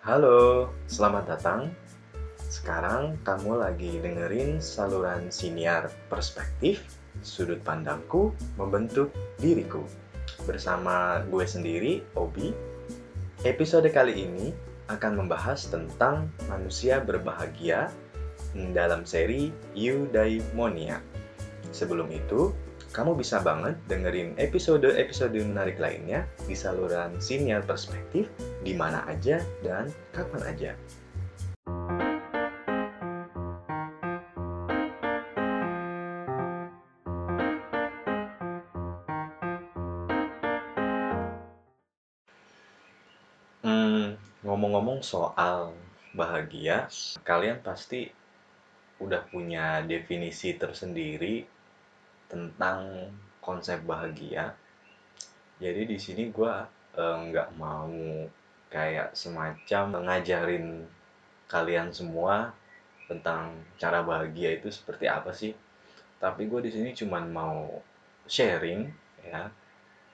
Halo, selamat datang. Sekarang kamu lagi dengerin saluran siniar perspektif sudut pandangku membentuk diriku. Bersama gue sendiri, Obi. Episode kali ini akan membahas tentang manusia berbahagia dalam seri Eudaimonia. Sebelum itu, kamu bisa banget dengerin episode-episode menarik lainnya di saluran Siniar Perspektif di mana aja dan kapan aja. Hmm, ngomong-ngomong soal bahagia, kalian pasti udah punya definisi tersendiri tentang konsep bahagia. Jadi di sini gue eh, nggak mau kayak semacam ngajarin kalian semua tentang cara bahagia itu seperti apa sih. Tapi gue di sini cuma mau sharing ya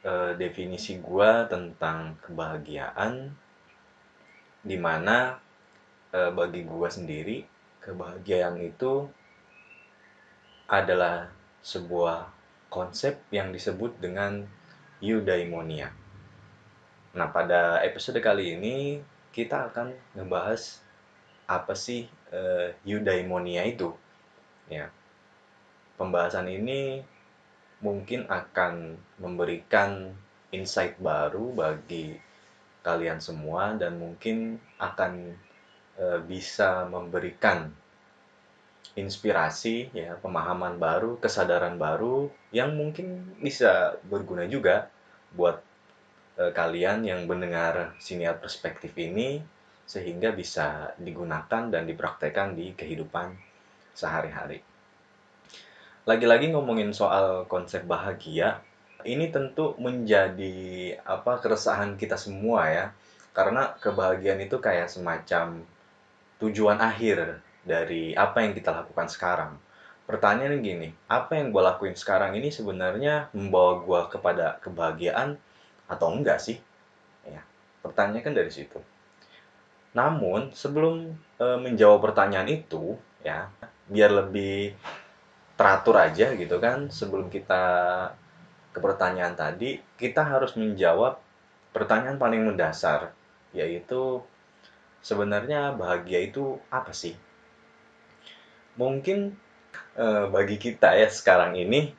eh, definisi gue tentang kebahagiaan di mana eh, bagi gue sendiri kebahagiaan itu adalah sebuah konsep yang disebut dengan eudaimonia. Nah, pada episode kali ini kita akan ngebahas apa sih uh, eudaimonia itu. Ya. Pembahasan ini mungkin akan memberikan insight baru bagi kalian semua dan mungkin akan uh, bisa memberikan inspirasi ya pemahaman baru kesadaran baru yang mungkin bisa berguna juga buat e, kalian yang mendengar siniar perspektif ini sehingga bisa digunakan dan dipraktekkan di kehidupan sehari-hari. Lagi-lagi ngomongin soal konsep bahagia, ini tentu menjadi apa keresahan kita semua ya. Karena kebahagiaan itu kayak semacam tujuan akhir dari apa yang kita lakukan sekarang. Pertanyaannya gini, apa yang gue lakuin sekarang ini sebenarnya membawa gue kepada kebahagiaan atau enggak sih? Ya, pertanyaan kan dari situ. Namun sebelum e, menjawab pertanyaan itu, ya biar lebih teratur aja gitu kan, sebelum kita ke pertanyaan tadi, kita harus menjawab pertanyaan paling mendasar, yaitu sebenarnya bahagia itu apa sih? mungkin uh, bagi kita ya sekarang ini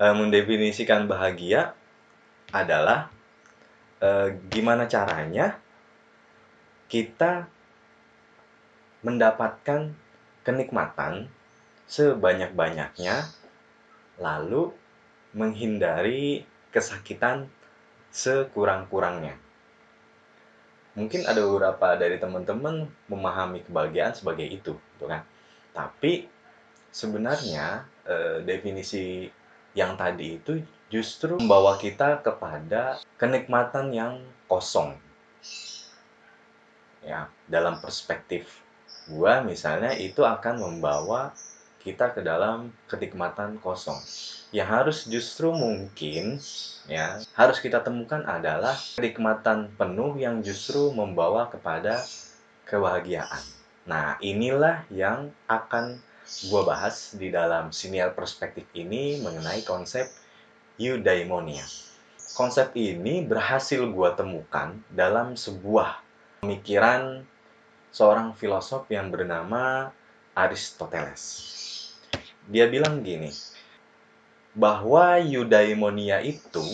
uh, mendefinisikan bahagia adalah uh, gimana caranya kita mendapatkan kenikmatan sebanyak-banyaknya lalu menghindari kesakitan sekurang-kurangnya. Mungkin ada beberapa dari teman-teman memahami kebahagiaan sebagai itu, gitu kan? Tapi sebenarnya e, definisi yang tadi itu justru membawa kita kepada kenikmatan yang kosong. Ya, dalam perspektif gua misalnya itu akan membawa kita ke dalam kenikmatan kosong. Yang harus justru mungkin ya, harus kita temukan adalah kenikmatan penuh yang justru membawa kepada kebahagiaan. Nah, inilah yang akan gue bahas di dalam siniar perspektif ini mengenai konsep eudaimonia. Konsep ini berhasil gue temukan dalam sebuah pemikiran seorang filosof yang bernama Aristoteles. Dia bilang gini, bahwa eudaimonia itu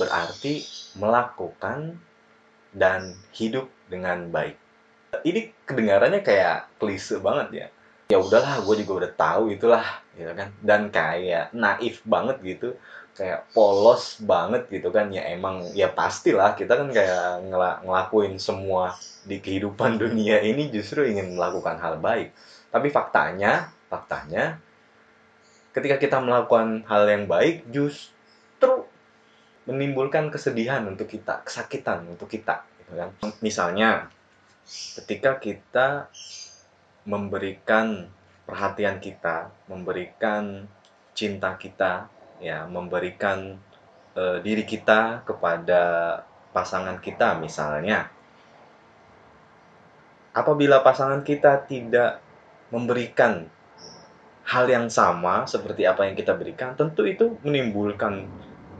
berarti melakukan dan hidup dengan baik ini kedengarannya kayak klise banget ya ya udahlah gue juga udah tahu itulah gitu kan dan kayak naif banget gitu kayak polos banget gitu kan. Ya emang ya pastilah kita kan kayak ngel ngelakuin semua di kehidupan dunia ini justru ingin melakukan hal baik. Tapi faktanya faktanya ketika kita melakukan hal yang baik justru menimbulkan kesedihan untuk kita kesakitan untuk kita gitu kan. Misalnya ketika kita memberikan perhatian kita, memberikan cinta kita, ya, memberikan e, diri kita kepada pasangan kita misalnya. apabila pasangan kita tidak memberikan hal yang sama seperti apa yang kita berikan, tentu itu menimbulkan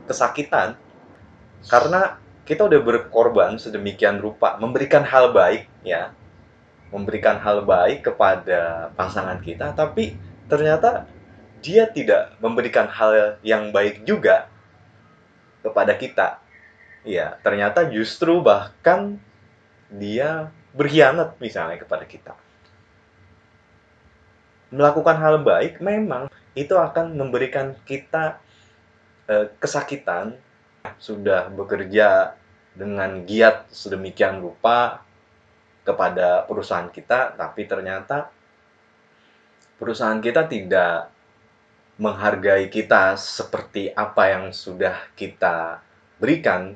kesakitan karena kita udah berkorban sedemikian rupa memberikan hal baik ya memberikan hal baik kepada pasangan kita tapi ternyata dia tidak memberikan hal yang baik juga kepada kita. Ya ternyata justru bahkan dia berkhianat misalnya kepada kita. Melakukan hal baik memang itu akan memberikan kita eh, kesakitan. Sudah bekerja dengan giat sedemikian rupa kepada perusahaan kita, tapi ternyata perusahaan kita tidak menghargai kita seperti apa yang sudah kita berikan.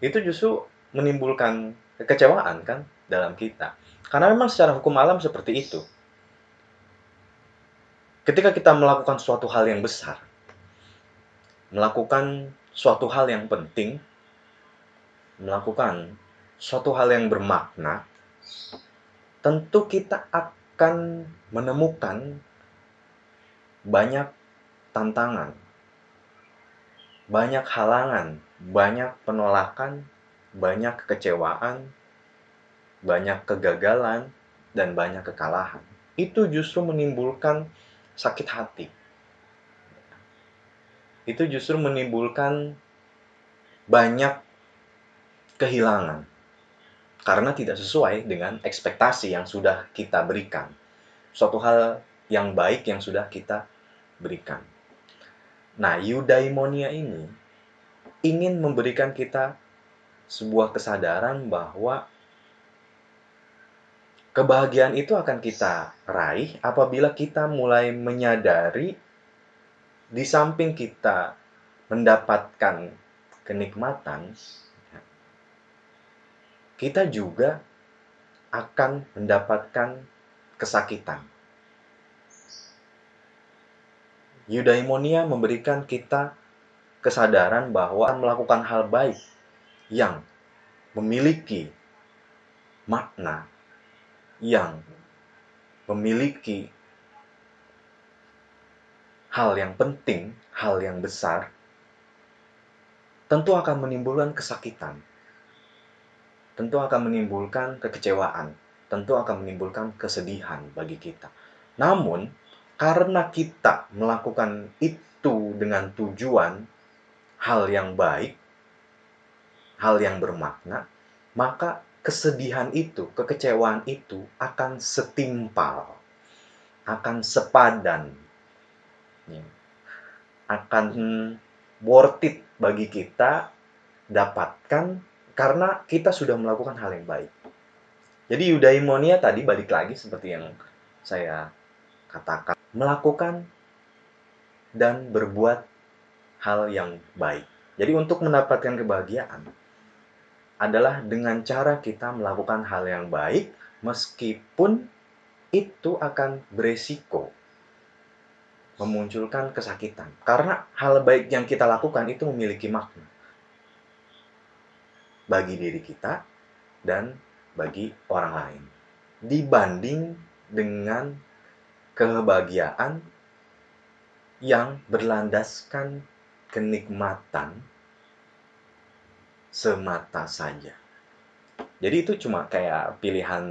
Itu justru menimbulkan kekecewaan kan dalam kita. Karena memang secara hukum alam seperti itu. Ketika kita melakukan suatu hal yang besar, melakukan suatu hal yang penting, melakukan suatu hal yang bermakna, tentu kita akan menemukan banyak tantangan, banyak halangan, banyak penolakan, banyak kekecewaan, banyak kegagalan, dan banyak kekalahan. Itu justru menimbulkan sakit hati. Itu justru menimbulkan banyak kehilangan. Karena tidak sesuai dengan ekspektasi yang sudah kita berikan. Suatu hal yang baik yang sudah kita berikan. Nah, eudaimonia ini ingin memberikan kita sebuah kesadaran bahwa kebahagiaan itu akan kita raih apabila kita mulai menyadari di samping kita mendapatkan kenikmatan, kita juga akan mendapatkan kesakitan. Eudaimonia memberikan kita kesadaran bahwa melakukan hal baik yang memiliki makna, yang memiliki hal yang penting, hal yang besar, tentu akan menimbulkan kesakitan. Tentu akan menimbulkan kekecewaan, tentu akan menimbulkan kesedihan bagi kita. Namun, karena kita melakukan itu dengan tujuan hal yang baik, hal yang bermakna, maka kesedihan itu, kekecewaan itu akan setimpal, akan sepadan. Ya, akan worth it bagi kita dapatkan karena kita sudah melakukan hal yang baik. Jadi eudaimonia tadi balik lagi seperti yang saya katakan, melakukan dan berbuat hal yang baik. Jadi untuk mendapatkan kebahagiaan adalah dengan cara kita melakukan hal yang baik meskipun itu akan beresiko memunculkan kesakitan. Karena hal baik yang kita lakukan itu memiliki makna bagi diri kita dan bagi orang lain. Dibanding dengan kebahagiaan yang berlandaskan kenikmatan semata saja. Jadi itu cuma kayak pilihan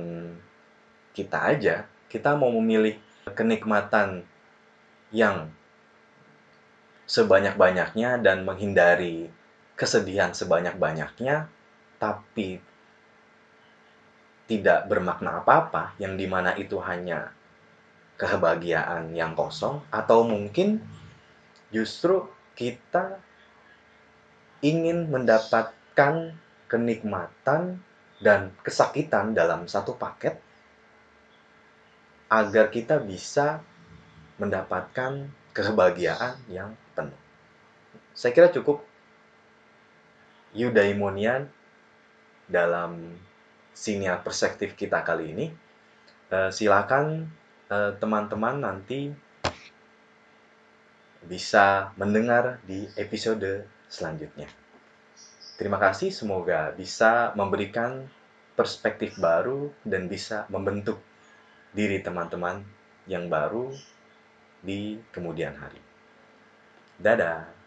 kita aja. Kita mau memilih kenikmatan yang sebanyak-banyaknya dan menghindari kesedihan sebanyak-banyaknya, tapi tidak bermakna apa-apa, yang di mana itu hanya kebahagiaan yang kosong, atau mungkin justru kita ingin mendapatkan kenikmatan dan kesakitan dalam satu paket agar kita bisa mendapatkan kebahagiaan yang penuh. Saya kira cukup eudaimonian dalam sinyal perspektif kita kali ini. Uh, silakan eh, teman-teman uh, nanti bisa mendengar di episode selanjutnya. Terima kasih, semoga bisa memberikan perspektif baru dan bisa membentuk diri teman-teman yang baru di kemudian hari. Dadah.